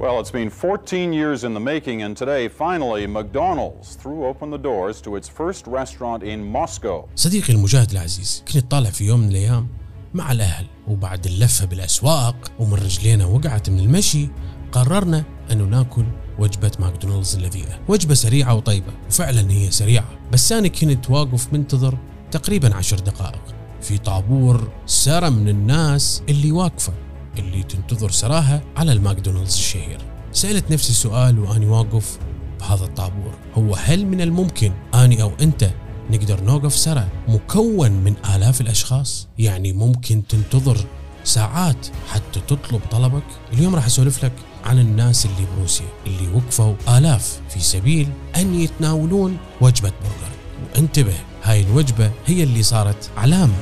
Well, it's been 14 years in the making, and today, finally, McDonald's threw open the doors to its first restaurant in Moscow. صديقي المجاهد العزيز كنت طالع في يوم من الأيام مع الأهل وبعد اللفة بالأسواق ومن رجلينا وقعت من المشي قررنا أنه ناكل وجبة ماكدونالدز اللذيذة. وجبة سريعة وطيبة وفعلا هي سريعة بس أنا كنت واقف منتظر تقريبا عشر دقائق. في طابور سرى من الناس اللي واقفة. اللي تنتظر سراها على الماكدونالدز الشهير. سألت نفسي السؤال وأني واقف بهذا الطابور. هو هل من الممكن أني أو أنت نقدر نوقف سرى مكون من آلاف الأشخاص؟ يعني ممكن تنتظر ساعات حتى تطلب طلبك؟ اليوم راح أسولف لك عن الناس اللي بروسيا اللي وقفوا آلاف في سبيل أن يتناولون وجبة برجر. وانتبه هاي الوجبة هي اللي صارت علامة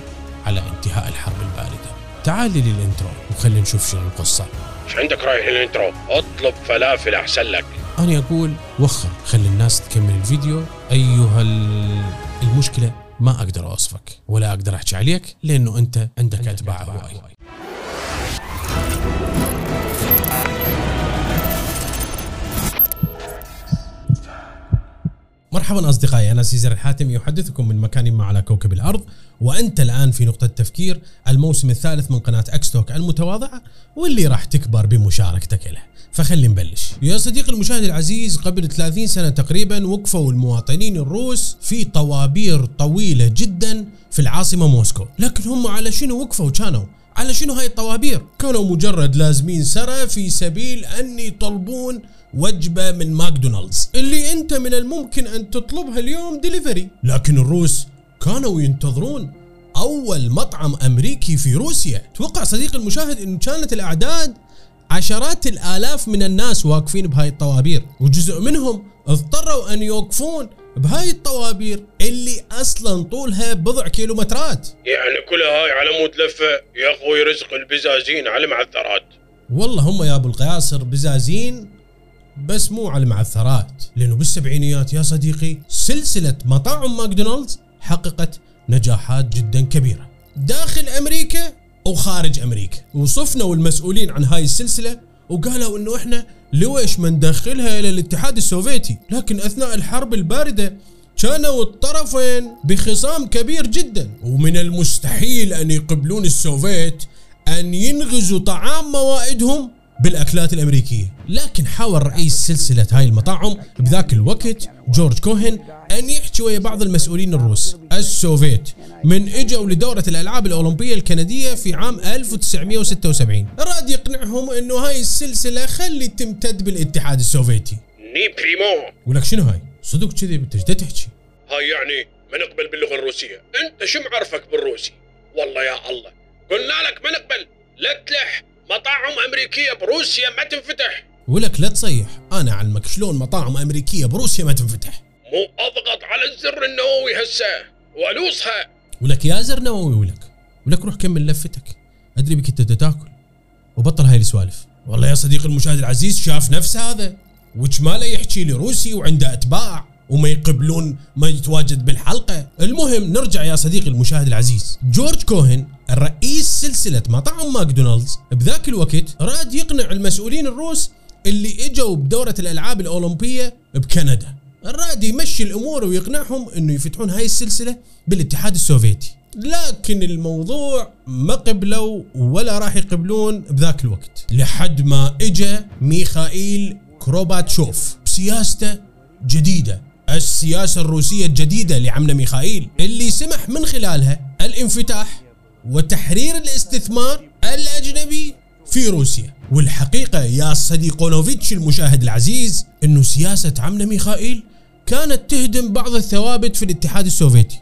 على انتهاء الحرب الباردة. تعال لي لل intro وخلينا نشوف شنو القصة. إيش عندك رايح ال intro؟ اطلب فلافل أحسن لك. أنا أقول وخر خلي الناس تكمل الفيديو. أيها ال- المشكلة ما أقدر أوصفك ولا أقدر أحكي عليك لأنه أنت عندك أتباع هواي. مرحبا أصدقائي أنا سيزر الحاتمي يحدثكم من مكاني ما على كوكب الأرض وأنت الآن في نقطة تفكير الموسم الثالث من قناة إكستوك المتواضعة واللي راح تكبر بمشاركتك له. فخلي نبلش. يا صديقي المشاهد العزيز قبل 30 سنة تقريبا وقفوا المواطنين الروس في طوابير طويلة جدا في العاصمة موسكو. لكن هم على شنو وقفوا؟ كانوا على شنو هاي الطوابير؟ كانوا مجرد لازمين سرى في سبيل ان يطلبون وجبة من ماكدونالدز. اللي أنت من الممكن أن تطلبها اليوم ديليفري، لكن الروس كانوا ينتظرون أول مطعم أمريكي في روسيا، توقع صديقي المشاهد انه كانت الأعداد عشرات الآلاف من الناس واقفين بهاي الطوابير، وجزء منهم اضطروا أن يوقفون بهاي الطوابير اللي أصلا طولها بضع كيلومترات. يعني كل هاي على مود لفة. يا أخوي رزق البزازين على معثرات والله هم يا أبو القياصر بزازين بس مو على المعثرات لأنه بالسبعينيات يا صديقي سلسلة مطاعم ماكدونالدز حققت نجاحات جدا كبيرة. داخل أمريكا وخارج أمريكا. وصفنوا المسؤولين عن هاي السلسلة وقالوا إنه إحنا لويش ما ندخلها إلى الاتحاد السوفيتي؟ لكن أثناء الحرب الباردة كانوا الطرفين بخصام كبير جدا. ومن المستحيل أن يقبلون السوفيت أن ينغزى طعام موائدهم بالأكلات الأمريكية، لكن حاول رئيس سلسلة هاي المطاعم بذاك الوقت جورج كوهن أن يحكي ويا بعض المسؤولين الروس. السوفيت. من إجوا لدورة الألعاب الأولمبية الكندية في عام 1976 راد يقنعهم إنه هاي السلسلة خلي تمتد بالاتحاد السوفيتي. не примем ولك شنو هاي؟ صدق كذي انت إيش تحكي؟ هاي يعني ما نقبل باللغة الروسية. أنت شو معرفك بالروسي؟ والله يا الله. قلنا لك ما نقبل. لا تلح. مطاعم أمريكية بروسيا ما تنفتح. ولك لا تصيح أنا اعلمك شلون مطاعم أمريكية بروسيا ما تنفتح. مو أضغط على الزر النووي هسه وألوصها ولك يا زر نووي ولك ولك روح كمل لفتك. أدري بك أنت تاكل. وبطل هاي السوالف. والله يا صديقي المشاهد العزيز شاف نفس هذا وجماله يحكي لي روسي وعنده أتباع وما يقبلون ما يتواجد بالحلقة. المهم نرجع يا صديقي المشاهد العزيز. جورج كوهن الرئيس سلسلة مطاعم ماكدونالدز. بذاك الوقت راد يقنع المسؤولين الروس اللي إجوا بدورة الألعاب الأولمبية بكندا. راد يمشي الأمور ويقنعهم إنه يفتحون هاي السلسلة بالاتحاد السوفيتي. لكن الموضوع ما قبلوا ولا راح يقبلون بذاك الوقت. لحد ما اجى ميخائيل كروباتشوف. بسياسته جديدة. السياسة الروسية الجديدة لعمنا ميخائيل. اللي سمح من خلالها الانفتاح وتحرير الاستثمار الأجنبي في روسيا. والحقيقة يا صديقونوفيتش المشاهد العزيز إنه سياسة عمنا ميخائيل كانت تهدم بعض الثوابت في الاتحاد السوفيتي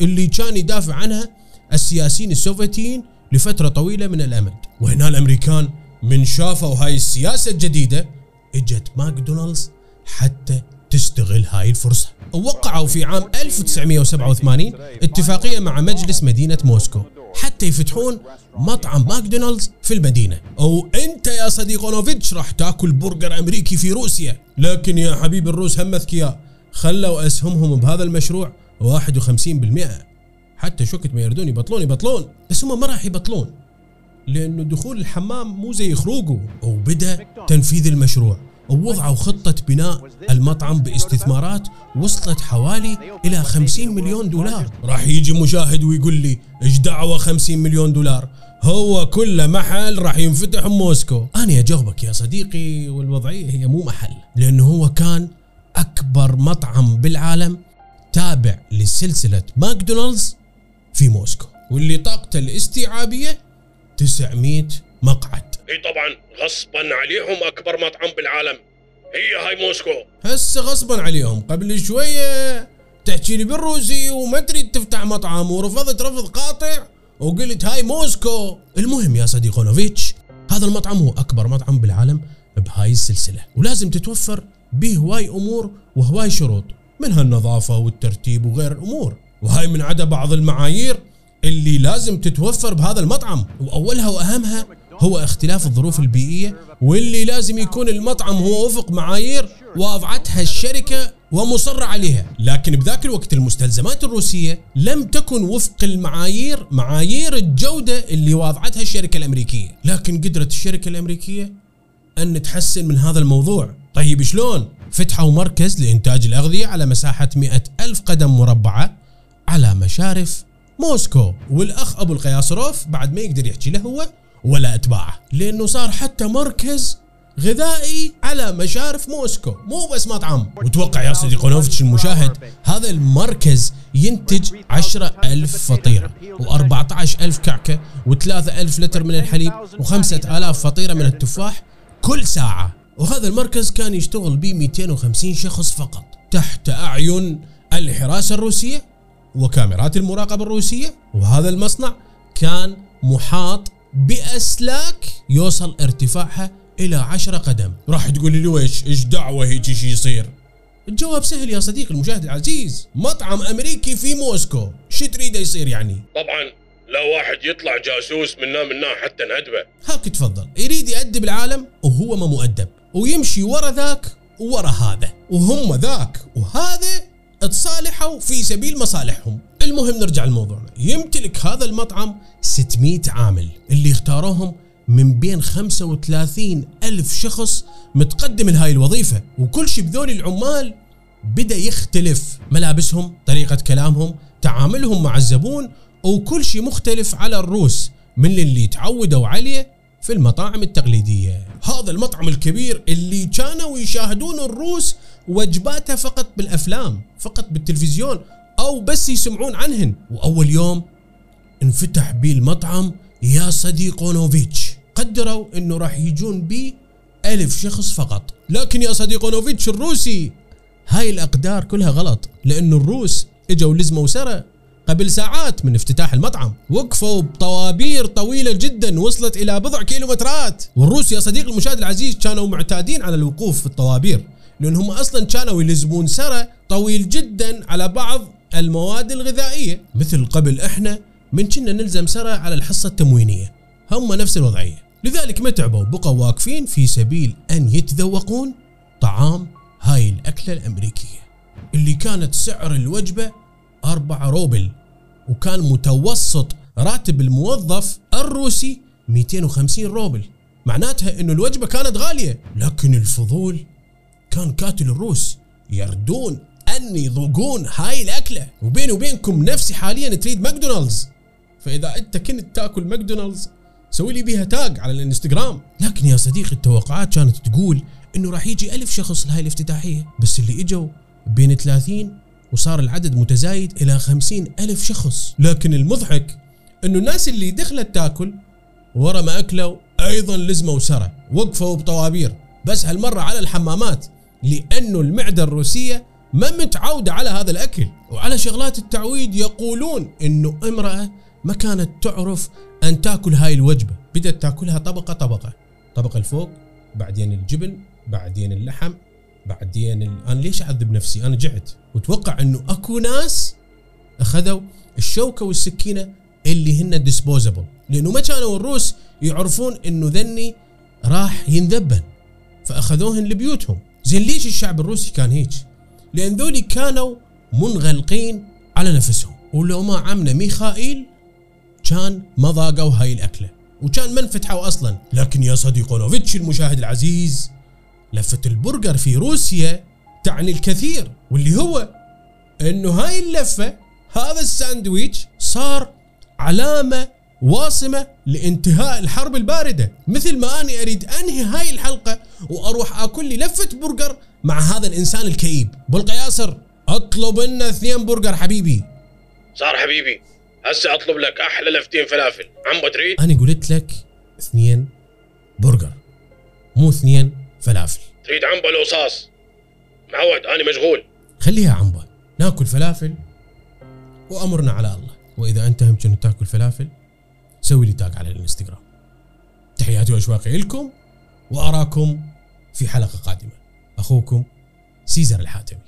اللي كان يدافع عنها السياسيين السوفيتيين لفترة طويلة من الأمد. وهنا الأمريكان من شافوا هاي السياسة الجديدة إجت ماكدونالدز حتى تستغل هاي الفرصة. ووقعوا في عام 1987 اتفاقية مع مجلس مدينة موسكو. حتى يفتحون مطعم ماكدونالدز في المدينة. أو أنت يا صديقونوفيتش راح تاكل برجر أمريكي في روسيا. لكن يا حبيب الروس هم أذكياء. خلوا أسهمهم بهذا المشروع. 51% حتى شوكت ما يردون يبطلون يبطلون. بس هم ما راح يبطلون. لأنه دخول الحمام مو زي خروجه. وبدا تنفيذ المشروع. ووضعوا خطة بناء المطعم باستثمارات وصلت حوالي إلى 50 مليون دولار. راح يجي مشاهد ويقول لي إيش دعوة 50 مليون دولار؟ هو كل محل راح ينفتح بموسكو. أنا أجاوبك يا صديقي والوضعية هي مو محل لأنه هو كان أكبر مطعم بالعالم تابع لسلسلة ماكدونالدز في موسكو واللي طاقته الاستيعابية 900 مقعد. اي طبعا غصبا عليهم أكبر مطعم بالعالم. هي هاي موسكو. هسه غصبا عليهم. قبل شوية تحكي لي بالروسي وما تريد تفتح مطعم ورفضت رفض قاطع وقلت هاي موسكو. المهم يا صديقونوفيتش هذا المطعم هو أكبر مطعم بالعالم بهاي السلسلة. ولازم تتوفر به هواي أمور وهواي شروط منها النظافة والترتيب وغير الأمور. وهاي من عدا بعض المعايير اللي لازم تتوفر بهذا المطعم. وأولها وأهمها هو اختلاف الظروف البيئية واللي لازم يكون المطعم هو وفق معايير وضعتها الشركة ومصر عليها. لكن بذاك الوقت المستلزمات الروسية لم تكن وفق المعايير معايير الجودة اللي وضعتها الشركة الأمريكية. لكن قدرت الشركة الأمريكية أن تحسن من هذا الموضوع. طيب شلون؟ فتحوا مركز لإنتاج الأغذية على مساحة مئة ألف قدم مربعة على مشارف موسكو. والأخ أبو القياصروف بعد ما يقدر يحكي له هو ولا أتباعه لأنه صار حتى مركز غذائي على مشارف موسكو. مو بس مطعم. وتوقع يا صديقي نوفتش المشاهد هذا المركز ينتج عشرة ألف فطيرة و14 ألف كعكة وثلاثة ألف لتر من الحليب وخمسة آلاف فطيرة من التفاح كل ساعة. وهذا المركز كان يشتغل به 250 شخص فقط تحت أعين الحراسة الروسية وكاميرات المراقبة الروسية. وهذا المصنع كان محاط بأسلاك يوصل ارتفاعها إلى عشرة قدم. راح تقول لي ويش إيش دعوة هيك شي يصير؟ الجواب سهل يا صديقي المشاهد العزيز. مطعم أمريكي في موسكو. شو تريده يصير يعني؟ طبعا لا واحد يطلع جاسوس منا منا حتى ندبة. هاك تفضل. يريد يأدب العالم وهو ما مؤدب. ويمشي ورا ذاك ورا هذا. وهم ذاك. وهذا تصالحوا في سبيل مصالحهم. المهم نرجع لموضوعنا يمتلك هذا المطعم 600 عامل اللي اختاروهم من بين 35 ألف شخص متقدم لهاي الوظيفة. وكل شيء بذول العمال بدأ يختلف. ملابسهم طريقة كلامهم تعاملهم مع الزبون وكل شيء مختلف على الروس من اللي تعودوا عليه في المطاعم التقليدية. هذا المطعم الكبير اللي كانوا يشاهدون الروس وجباته فقط بالأفلام فقط بالتلفزيون أو بس يسمعون عنهن. وأول يوم انفتح بيه المطعم يا صديقونوفيتش قدروا إنه راح يجون بي ألف شخص فقط. لكن يا صديقونوفيتش الروسي. هاي الأقدار كلها غلط لأنه الروس إجوا لزموا سرى قبل ساعات من افتتاح المطعم. وقفوا بطوابير طويلة جدا وصلت إلى بضع كيلومترات. والروس يا صديقي المشاهد العزيز كانوا معتادين على الوقوف في الطوابير لأنهم أصلا كانوا يلزمون سرى طويل جدا على بعض المواد الغذائية مثل قبل إحنا من كنا نلزم سرى على الحصة التموينية. هم نفس الوضعية. لذلك ما تعبوا بقوا واقفين في سبيل أن يتذوقون طعام هاي الأكلة الأمريكية اللي كانت سعر الوجبة أربعة روبل وكان متوسط راتب الموظف الروسي 250 روبل. معناتها إنه الوجبة كانت غالية لكن الفضول كان كاتل الروس يردون ان يذوقون هاي الأكلة. وبيني وبينكم نفسي حاليا تريد ماكدونالدز. فإذا أنت كنت تأكل ماكدونالدز سوي لي بيها تاج على الإنستغرام. لكن يا صديقي التوقعات كانت تقول إنه راح يجي ألف شخص لهاي الافتتاحية. بس اللي إجوا بين 30 وصار العدد متزايد إلى خمسين ألف شخص. لكن المضحك أنه الناس اللي دخلت تاكل ورا ما أكلوا أيضا لزموا سرى وقفوا بطوابير. بس هالمرة على الحمامات لأنه المعدة الروسية ما متعودة على هذا الأكل. وعلى شغلات التعويد يقولون أنه امرأة ما كانت تعرف أن تأكل هاي الوجبة. بدأت تأكلها طبقة طبقة. طبقة الفوق بعدين الجبن بعدين اللحم بعدين ال... أنا ليش أعذب نفسي؟ أنا جعت. وتوقع إنه أكو ناس أخذوا الشوكة والسكينة اللي هن ديسبوزبل لأنه ما كانوا الروس يعرفون إنه ذني راح ينذبن. فأخذوهن لبيوتهم. زين ليش الشعب الروسي كان هيك؟ لأن ذولي كانوا منغلقين على نفسهم. ولو ما عمنا ميخائيل كان ما ذاقوا هاي الأكلة. وكان ما انفتحوا أصلا. لكن يا صديقونوفيتش المشاهد العزيز لفة البرجر في روسيا تعني الكثير. واللي هو إنه هاي اللفة هذا الساندويتش صار علامة واسمة لانتهاء الحرب الباردة. مثل ما أنا أريد أنهي هاي الحلقة وأروح أكل لي لفة برجر مع هذا الإنسان الكئيب. بالقياسر أطلب لنا اثنين برجر حبيبي. صار حبيبي هسه أطلب لك أحلى لفتين فلافل. عمي أنا قلت لك اثنين برجر مو اثنين فلافل. تريد عنبة لو صاص؟ معود أنا مشغول. خليها عنبة. ناكل فلافل وأمرنا على الله. وإذا أنت هم كنت تاكل فلافل سوي لي تاج على الإنستغرام. تحياتي وأشواقي لكم وأراكم في حلقة قادمة. أخوكم سيزر الحاتمي.